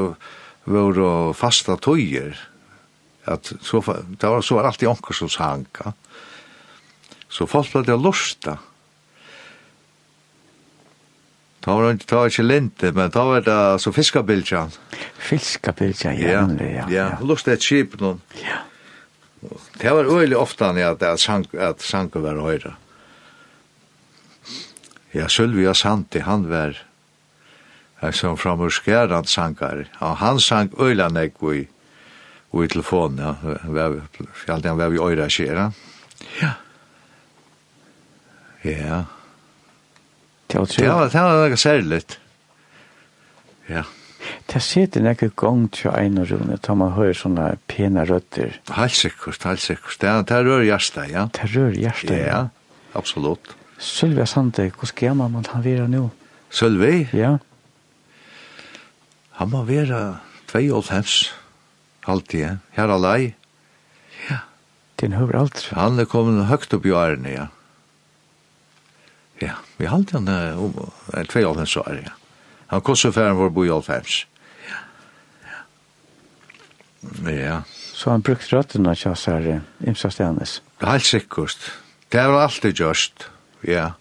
var fasta tøyer. At så det var så var alltid onker som sanka. Så folk ble det lusta. Ta var inte ta inte lente, men ta var det så fiskabiljan. Fiskabiljan, ja, ja. Ja, lust et skip noen. Ja. Det var øyelig ofte han at, at, sank, at sangen var høyre. Ja, Sølvia Santi, han var som fra Murskerand sankar. Ja, han sank øyla nek i, i telefonen, ja. Fjallt han var vi øyra skjera. Ja. Ja. Det var, det var, det var, det var, det var, det Det sitter nekker gong til ein og rune, da man hører sånne pene røtter. Helt sikkert, helt sikkert. Det, det rør hjertet, ja. Det rør hjertet, ja. ja. Absolutt. Sølvi Sande, Hvor gammel man han være nå? Sølvi? Ja. Han må vera 92, alltid, ja. Her alai. Ja. Den høver alt. Han er kommet høgt opp i årene, ja. Ja, vi halte han om um, 92 år, ja. Han kostet færen vår bo i 95. Ja. Så han brukt røttene til oss her, Imsa Stenes. Helt sikkert. Det er alltid gjørst, ja.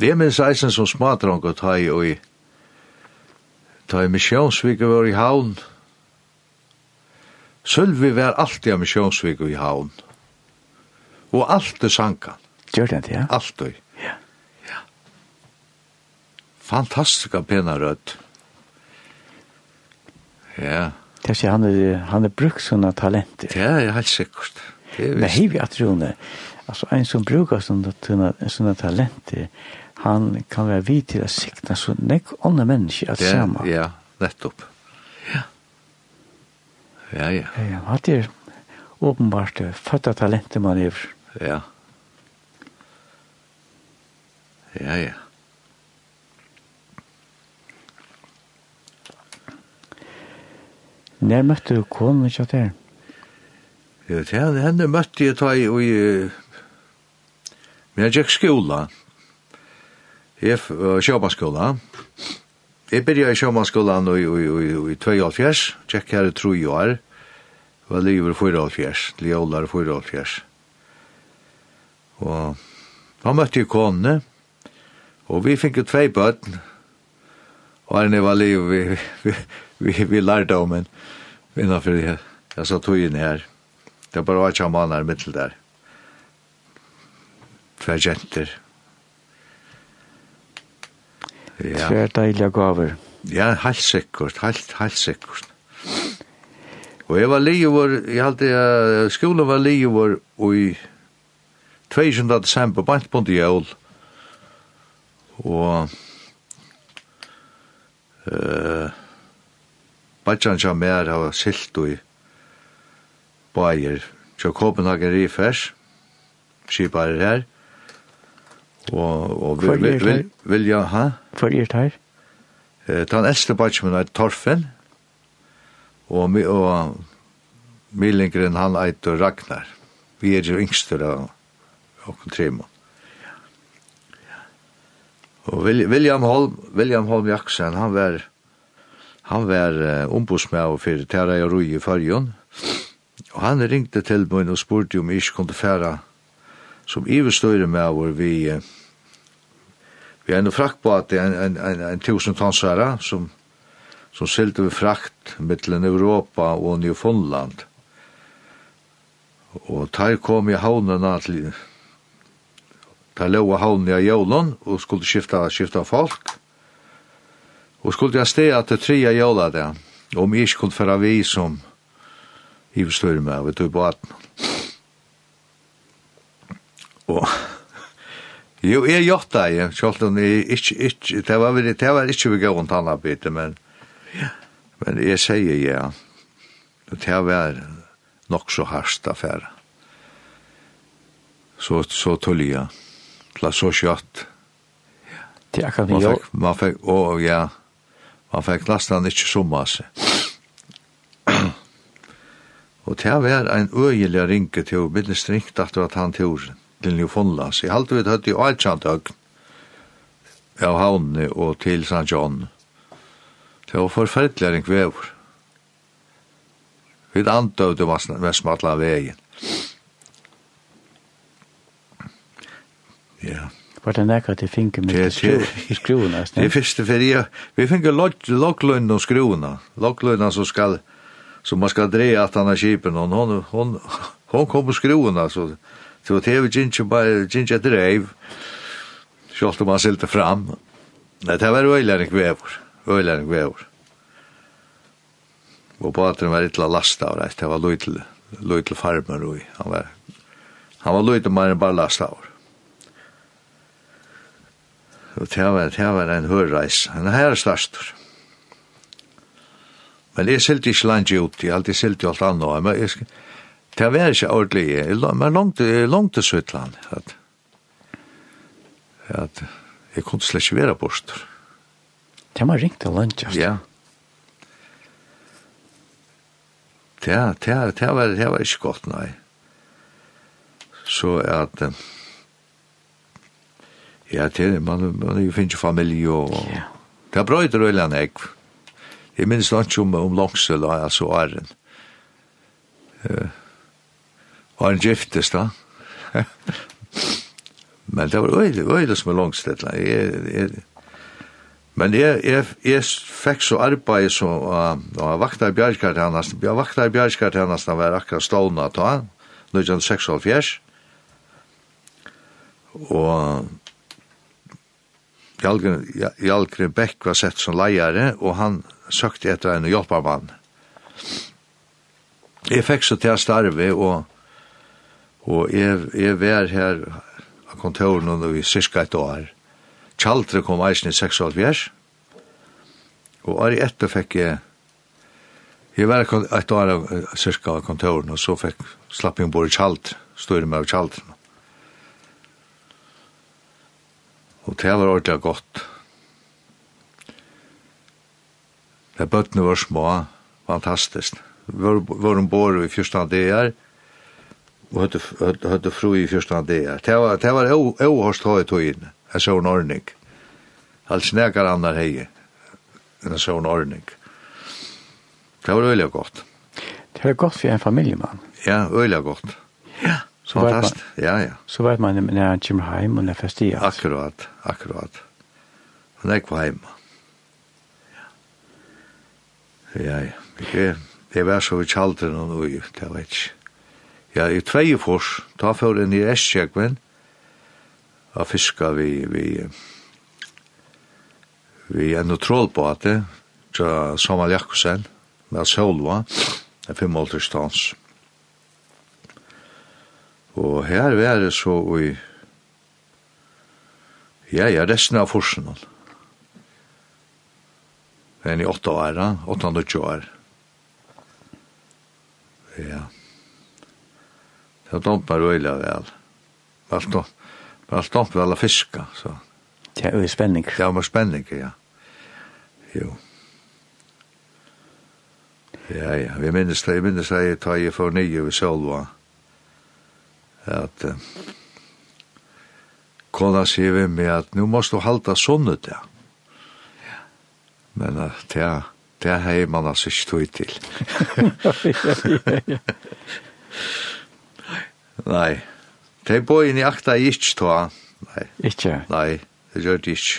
Det er minst eisen som smadrong og ta i og i ta i misjonsvike var i havn. Sølvi var alltid av misjonsvike i havn. Og alltid sankan. Gjør det, ja? Alltid. Ja. ja. Fantastika pena rødt. Ja. Det er han, er, han er brukt sånne talenter. Ja, jeg er helt sikkert. Det er visst. Men at Rune, altså en som brukar sånne, sånne talenter, han kan være vid til å sikta så nek andre mennesker at samme. Ja, nettopp. Ja. Ja, ja. Ja, ja. han er åpenbart født av talenter man er. Ja. Ja, ja. Når møtte du konen ikke der? Ja, til henne møtte jeg ta i, i men jeg gikk skola. Jeg uh, sjåmanskola. Jeg begynte i sjåmanskolan i, i, i, i 2012, gikk her i 3 år. Og livet lever i 4,5, til jeg i 4,5. Og da møtte jeg konene, og vi fikk jo tvei bøtten. Og her var livet vi, vi, vi, vi lærte om en innanfor det. jeg sa tog inn her. Det er bare ikke mann her mitt der. Tve jenter. Ja. Tver deilige gaver. Ja, helt sikkert, helt, helt sikkert. Og jeg var livet over, jeg halte, uh, skolen var li over i 20. desember, bant på en jævl. Og... Uh, Bajan ja mer hava silt og bajer. Så Kopenhagen Rifers, skiparer her. Og, og vil, vil, vil, ja, ha? Fyrir her. Eh, den eldste bajan er Torfen, og, mi og Millingren han eitur Ragnar. Vi er jo yngstur av okkur tremon. Og William Holm, William Holm Jaksen, han var Han var uh, ombudsmæv for og Rui i Førjon, og han ringte til meg og spurte om jeg ikke kunne fære som iverstøyre med vi, uh, vi er en fraktbåt, en, en, en, en tusen tonsæra, som, som sylte vi frakt mittelen Europa og Newfoundland. Og der kom jeg havnene til, der lå havnene i Jølund og skulle skifta, skifta folk, Og skulle jeg stea til tria jøla det, om jeg ikke kunne færa vi som i forstår med, vi tog på 18. Og jo, jeg gjort det, jeg, selv om jeg ikke, ikke, det var, det var ikke vi gav en tannabite, men, men jeg sier ja, det var nok så hardt affære. Så, så tullig jeg, det var så kjøtt. Det er akkurat man fikk, man fikk, å, ja, Man fikk nesten ikke summa seg. og det var en øyelig ringe til å bli strengt at det var han turen til Newfoundlands. Jeg halte vi høyt i Altjant Øgn av havnene og til St. John. Det var forferdelig ring vever. Vi andøvde Vestmatla veien. Ja. Yeah. Var det nekka til finke med skruene? Det er første ferie. Vi finke loggløgn og skruene. Loggløgn som skal, som man skal dreie at han er kipen. Hon, hon, hon, hon kom på skruene, så det var TV Ginger, bare Ginger dreiv. Sjalt om han silte fram. Nei, det var øylæring vever. Øylæring vever. Og patren var ytla lasta av reit. Det var løytel, løytel farmer. Han var, han var løytel mer enn bare lasta av Og det var, det var en hørreis. En herre størstor. Men jeg silt ikke langt ut, jeg alltid silt alt annet. Men jeg, skal... det var ikke ordentlig, men langt, langt til Søtland. At, at jeg kunne slett ikke være bort. Det var ringt til langt, ja. Ja, det, det, det, var, det var ikke godt, nei. Så at... Um, Ja, det, man, man finner familie og... Ja. Det er bra i drøyla nek. Jeg minns nok om, om Longsel, altså Arjen. Uh, Arjen giftes da. men det var øyde, øyde som er langsel. Jeg, jeg, men jeg, jeg, jeg fikk så arbeid så uh, jeg vakta i bjergskartjennesten. Jeg vakta i bjergskart hennes da var akkurat stående han, 1976. Og Jalgren Jalgren Beck var sett som leiare, og han søkte etter en hjelparmann. Jeg fikk så til å starve, og, og jeg, jeg var her av kontoren under i cirka et år. Kjaldre kom eisen i 76, og året etter fikk jeg Jeg var et år av cirka av kontoren, og så fikk slapp jeg ombord i Kjaldre, større med av Kjaldre. Og det var ordentlig godt. Det bøttene var små, fantastisk. Vi var ombord i første dager, og hadde fru i første dager. Det var, det var åhørst høy togene, en sånn ordning. Alt snekar annar hei, en sånn ordning. Det var øyelig godt. Det var godt for en familiemann. Ja, øyelig godt. Ja. Så Fantast, man, ja, ja. Så vet man när han kommer hem och när fest i. Akkurat, akkurat. Han är kvar hemma. Ja, ja. Det det var så vi kjallte noen ui, det vet ikke. Ja, i tveie fors, ta for en i Estkjegven, og fiska vi, vi, vi en og trålbate, fra Samal Jakobsen, med Solva, en fem ålderstans. Og her var det så i, ja, ja, resten av forsen. Men i åtta år, da, åtta og tjå år. Ja. Det var dumt med røyla vel. Valt dumt, valt dumt vel å fiska, så. Det er jo spenning. Det var jo spenning, ja. Jo. Ja, ja, vi minnes det, vi minnes det, jeg tar jeg for nye ved Sølva. Ja at uh, kona sier vi med at nu måst du halda sånne det. Ja. Men uh, det er det hei man altså ikke tog til. Nei, det er bøyen i akta jeg ikke tog. Nei. Ikke? Nei, det gjør det ikke.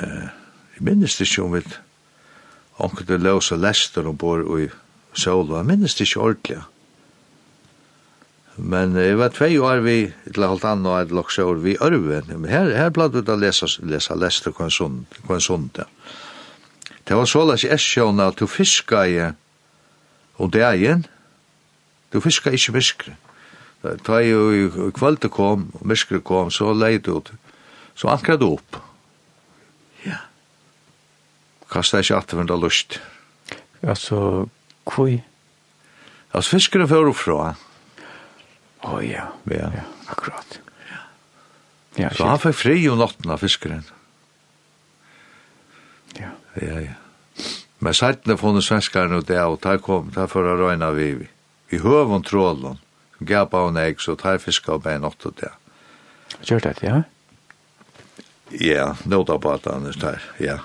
Uh, jeg minnes det ikke om vi onkel det løs og lester og bor i Solo. Jeg minnes det ikke ordentlig. Men jeg var tvei år vi, til halvt annet og et lakse år, vi ørven. Men her, her platt ut å lesa, lesa, leste hva en sund, ja. Det var såleis i Esjøen at du fiska i, og det er igjen, du fiska ikke miskre. Da jeg jo i kvalitet kom, og miskre kom, så leid du ut, så ankra du opp. Ja. Kasta ikke at det var lust. Altså, kvoi? Altså, fiskere fyrir fra, ja Å oh, ja. ja, ja, akkurat. Ja. Ja, så han fikk fri om natten av fiskeren. Ja. Ja, ja. Men seitene funnet svenskaren og det, og der kom, der for å røyne vi. Vi høv om trålen, gapa og nek, så tar fiska og bein åtte det. Gjør det, ja? Ja, nåda på at han er der, ja.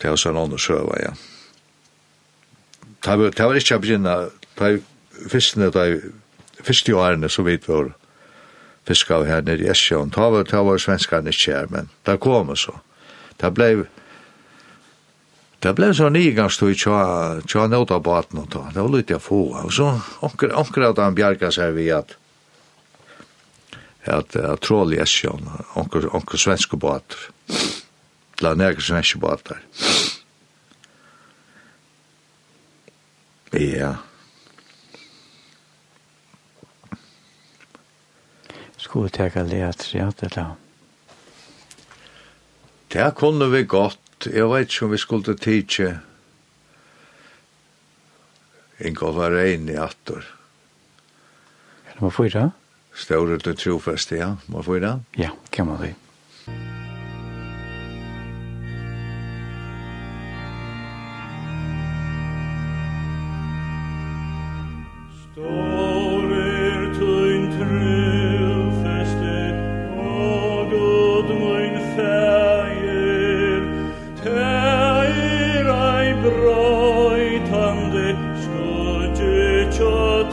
Det var sånn ånd og søva, ja. Det var ikke å begynne, det fyrstene da, fyrste årene så vidt vi fiska av her nere i Esjøen. Ta var, ta var svenskene ikke her, men da kom så. Da ble Det ble så nigangstøy tja, tja nåta baten og ta. Det var litt jeg få. Og så onker, onker at han bjerga seg vi at at uh, trål i Esjøen, onker, onker svenske bater. La neger svenske bater. Ja, skulle teka leat ja, det da. Det kunne vi godt. Jeg vet ikke om vi skulle tidsi Ingolf var rein i attor. Kan du Er det man fyra? Ståret og trofeste, ja. Må få i det? Ja, kan man det.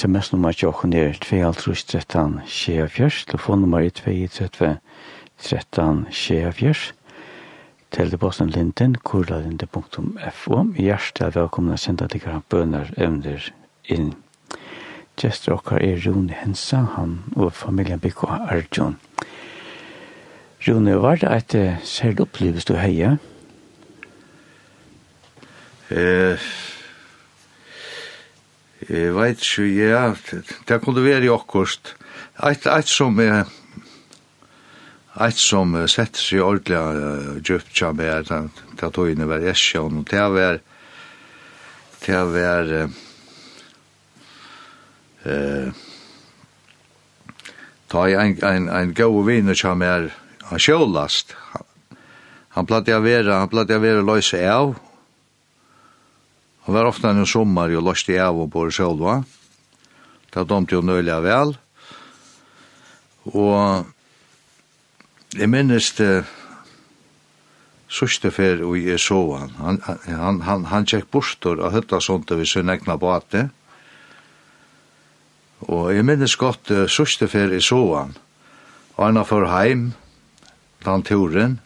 sms-nummer til åkken er 13 24, telefonnummer er 2.13 13 24, telebosten linden, kurlalinde.fo. Hjertelig velkomna senda til hver bønner evner inn. Gjester okkar er Rune Hensa, han og familien Bikko Arjun. Rune, var det et særlig opplevelse du heier? Eh, Jeg vet ikke, ja, det kunne være i okkost. Et, et som er, et som setter seg ordentlig uh, djupt som er, det er tog inn i hver esjån, og det var, det er var, ta ein ein ein god vinn tja med, a sjålast, han platt jeg vera, han platt jeg vera løse av, Han var ofta en sommar og løst i av og på Sjølva. Det domte jo nøyla vel. Og jeg minnes det sørste fer og jeg så han. Han, han, han, han tjekk bostor og høtta sånt over sin egna bate. Og jeg minnes godt uh, sørste fer jeg så han. Og han har heim, den turen.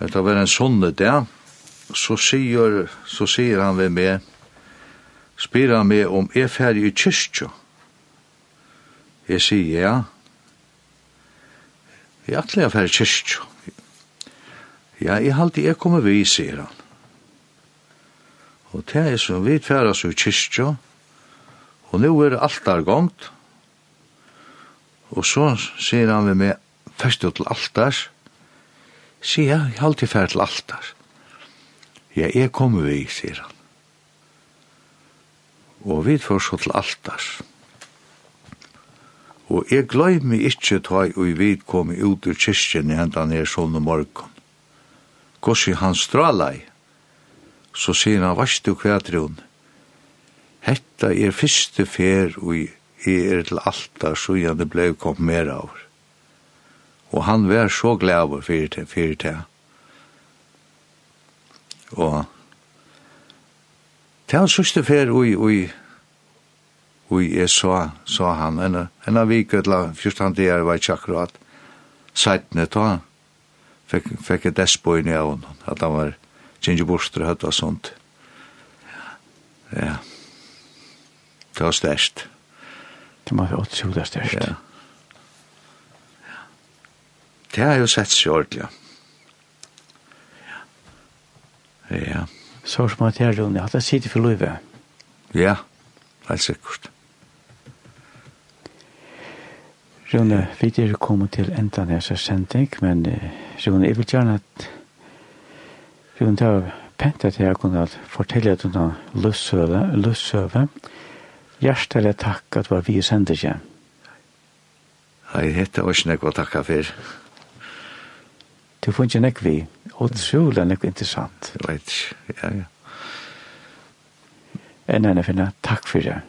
Det var en sånne der. Ja så sier, så sier han ved meg, spyr han meg om jeg er ferdig i kyrkja. Jeg sier ja. Jeg er alltid ferdig i kyrkja. Ja, jeg halte jeg kommer vi, sier han. Og det er som vi tveras i kyrkja, og nå er alt der gongt, og så sier han ved meg, først til altars, sier jeg, jeg halte jeg ferdig til altars. Ja, jeg kommer vi, sier han. Og vi får så til altars. Og jeg gløymi ikkje tøy og vi kom ut ur kyrkjen i hendan sånn sånne morgon. Kossi han stralai, så sier han, varstu kvædrun, hetta er fyrste fer og jeg er til altars og jeg det blei kom mer av. Og han var så glæver fyrir til, fyrir til og det var sørste fer ui, ui, ui, jeg så, så han, en, en av vik, eller fyrstan han der var ikke akkurat, seitne ta, fikk, fikk et despo inn i avn, at han var kjenje borster, og sånt. Ja, det var størst. Det var jo også det størst. Ja. Det har jo sett seg ordentlig, ja. Ja. Så som at jeg rundt, at jeg sitter for løyve. Ja, helt sikkert. Rune, vi er kommet til enda nesa sending, men Rune, jeg vil gjerne at Rune, det var pent at jeg kunne fortelle at hun har løssøve. Hjertelig takk at var vi sender ikke. Jeg heter Øsne, og takk for. Du får ikke nekk vi. og Utrolig nekk interessant. Jeg vet ikke, ja, ja. Enn enn finna, takk for det.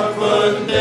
kvöld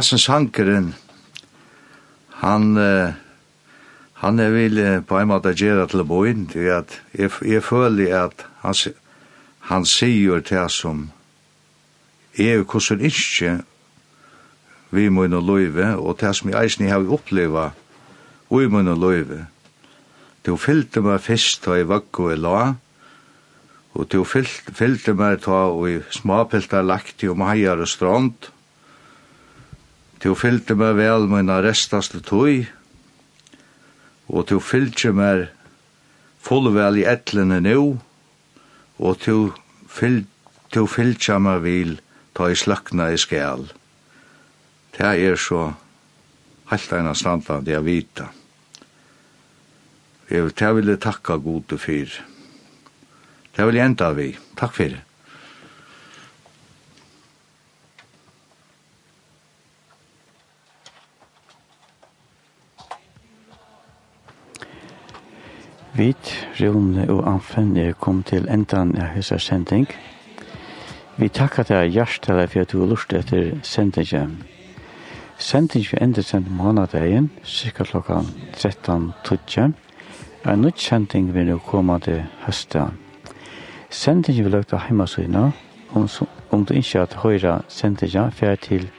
Hasen Sankeren, han, uh, han er vil på en måte gjøre til boen, til at jeg, jeg føler at han, han sier til oss som jeg hvordan ikke vi må inn og løyve, og til som jeg eisen har oppleva, vi må inn og løyve. Du fyllte meg fest da jeg vakko i la, og du fyllte, fyllte meg ta og i småpelta lagt i om heier og strand, Tu fyllte meg vel mina restaste tøy, og tu fyllte meg fullvel i etlene nu, og tu, fyl, tu fyllte meg vil ta i slakna i skal. Det er så helt eina standa det jeg vita. Jeg vil takka gode fyr. Det vil jeg enda vi. Takk fyrir. Vit, Rune og Anfen er kom til endan av hessa sending. Vi takkar deg hjertelig for at du har lurt etter sendingen. Sending vi enda sendt månadagen, cirka klokkan 13.20. En nytt sending vil nå komme til høsten. Sendingen vil løgte heimasøyna, om, om du ikke har høyra sendingen, fer til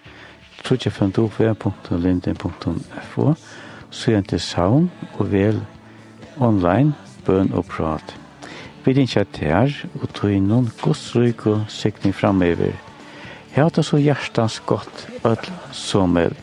www.linden.fo, så gjør til saun og vel online bøn og prat. Vi ringer til og tog inn noen godsryk og sikning framover. Jeg har det så hjertens godt, at som er